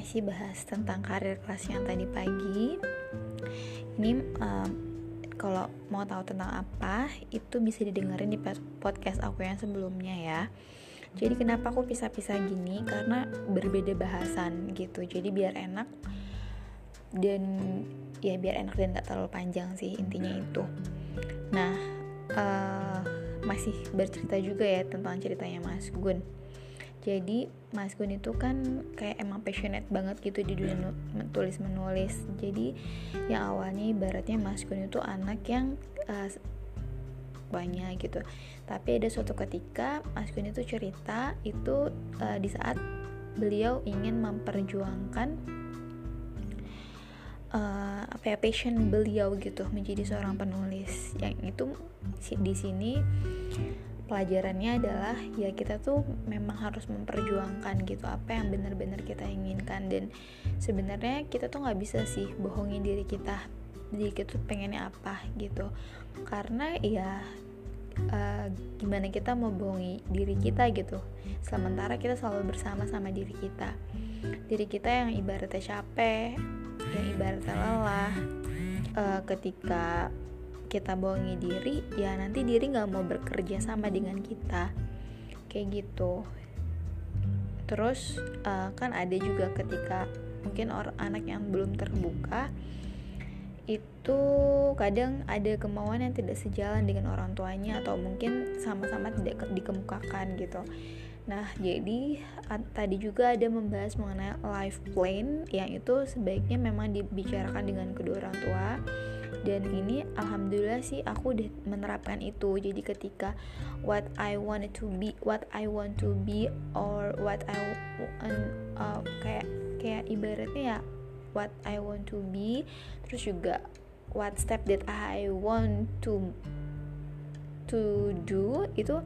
masih bahas tentang karir kelas yang tadi pagi. Ini um, kalau mau tahu tentang apa, itu bisa didengerin di podcast aku yang sebelumnya ya. Jadi kenapa aku pisah-pisah gini? Karena berbeda bahasan gitu. Jadi biar enak dan ya biar enak dan gak terlalu panjang sih intinya itu. Nah, uh, masih bercerita juga ya tentang ceritanya Mas Gun jadi Mas Gun itu kan kayak emang passionate banget gitu di dunia tulis menulis jadi yang awalnya ibaratnya Mas Gun itu anak yang uh, banyak gitu. Tapi ada suatu ketika Mas Gun itu cerita itu uh, di saat beliau ingin memperjuangkan uh, apa ya passion beliau gitu menjadi seorang penulis. Yang itu di sini pelajarannya adalah ya kita tuh memang harus memperjuangkan gitu apa yang benar-benar kita inginkan. Dan sebenarnya kita tuh nggak bisa sih bohongin diri kita. Diri kita tuh pengennya apa gitu. Karena ya uh, gimana kita mau bohongi diri kita gitu. Sementara kita selalu bersama sama diri kita. Diri kita yang ibaratnya capek yang ibaratnya lelah uh, ketika kita bohongi diri ya nanti diri nggak mau bekerja sama dengan kita. Kayak gitu. Terus uh, kan ada juga ketika mungkin orang anak yang belum terbuka itu kadang ada kemauan yang tidak sejalan dengan orang tuanya atau mungkin sama-sama tidak dikemukakan gitu. Nah, jadi tadi juga ada membahas mengenai life plan yang itu sebaiknya memang dibicarakan dengan kedua orang tua dan ini alhamdulillah sih aku udah menerapkan itu. Jadi ketika what I want to be what I want to be or what I want uh, kayak kayak ibaratnya ya what I want to be. Terus juga what step that I want to to do itu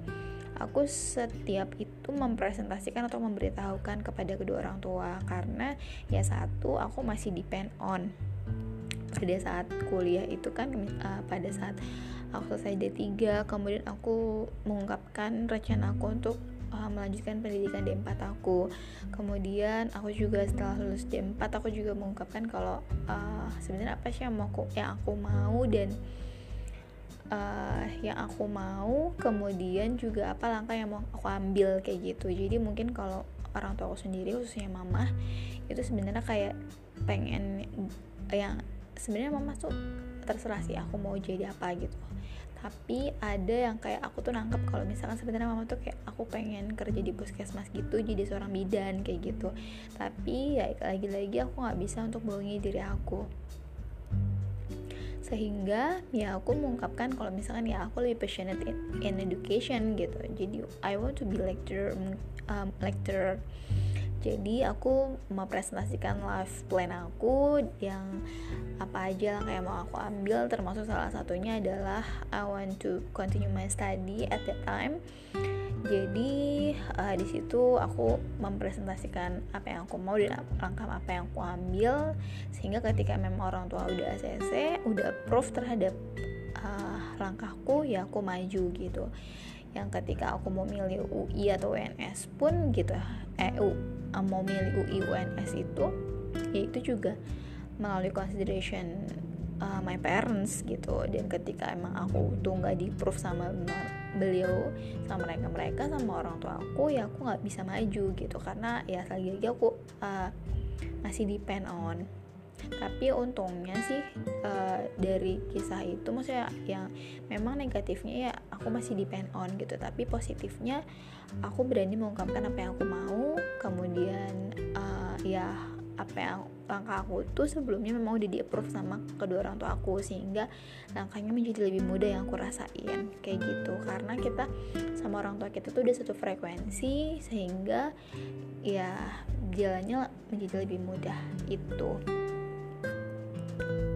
aku setiap itu mempresentasikan atau memberitahukan kepada kedua orang tua. Karena ya satu aku masih depend on pada saat kuliah itu kan uh, pada saat aku selesai D3 kemudian aku mengungkapkan rencana aku untuk uh, melanjutkan pendidikan D4 aku. Kemudian aku juga setelah lulus D4 aku juga mengungkapkan kalau uh, sebenarnya apa sih yang aku yang aku mau dan uh, yang aku mau. Kemudian juga apa langkah yang mau aku ambil kayak gitu. Jadi mungkin kalau orang tua aku sendiri khususnya mama itu sebenarnya kayak pengen yang sebenarnya mama tuh terserah sih aku mau jadi apa gitu. Tapi ada yang kayak aku tuh nangkep kalau misalkan sebenarnya mama tuh kayak aku pengen kerja di puskesmas gitu jadi seorang bidan kayak gitu. Tapi ya lagi-lagi aku nggak bisa untuk bohongi diri aku. Sehingga ya aku mengungkapkan kalau misalkan ya aku lebih passionate in, in education gitu. Jadi I want to be lecturer um, lecturer jadi aku mempresentasikan life plan aku yang apa aja lah kayak mau aku ambil. Termasuk salah satunya adalah I want to continue my study at that time. Jadi uh, di situ aku mempresentasikan apa yang aku mau dan langkah apa yang aku ambil. Sehingga ketika memang orang tua udah ACC udah approve terhadap uh, langkahku ya aku maju gitu yang ketika aku mau milih UI atau UNS pun gitu eh mau milih UI UNS itu ya itu juga melalui consideration uh, my parents gitu. Dan ketika emang aku tuh nggak di proof sama beliau sama mereka mereka sama orang tua aku ya aku nggak bisa maju gitu. Karena ya lagi lagi aku uh, masih depend on tapi untungnya sih uh, dari kisah itu maksudnya yang memang negatifnya ya aku masih depend on gitu. Tapi positifnya aku berani mengungkapkan apa yang aku mau. Kemudian uh, ya apa yang langkah aku tuh sebelumnya memang udah di approve sama kedua orang tua aku. Sehingga langkahnya menjadi lebih mudah yang aku rasain. Kayak gitu. Karena kita sama orang tua kita tuh udah satu frekuensi sehingga ya jalannya menjadi lebih mudah. Itu Thank you.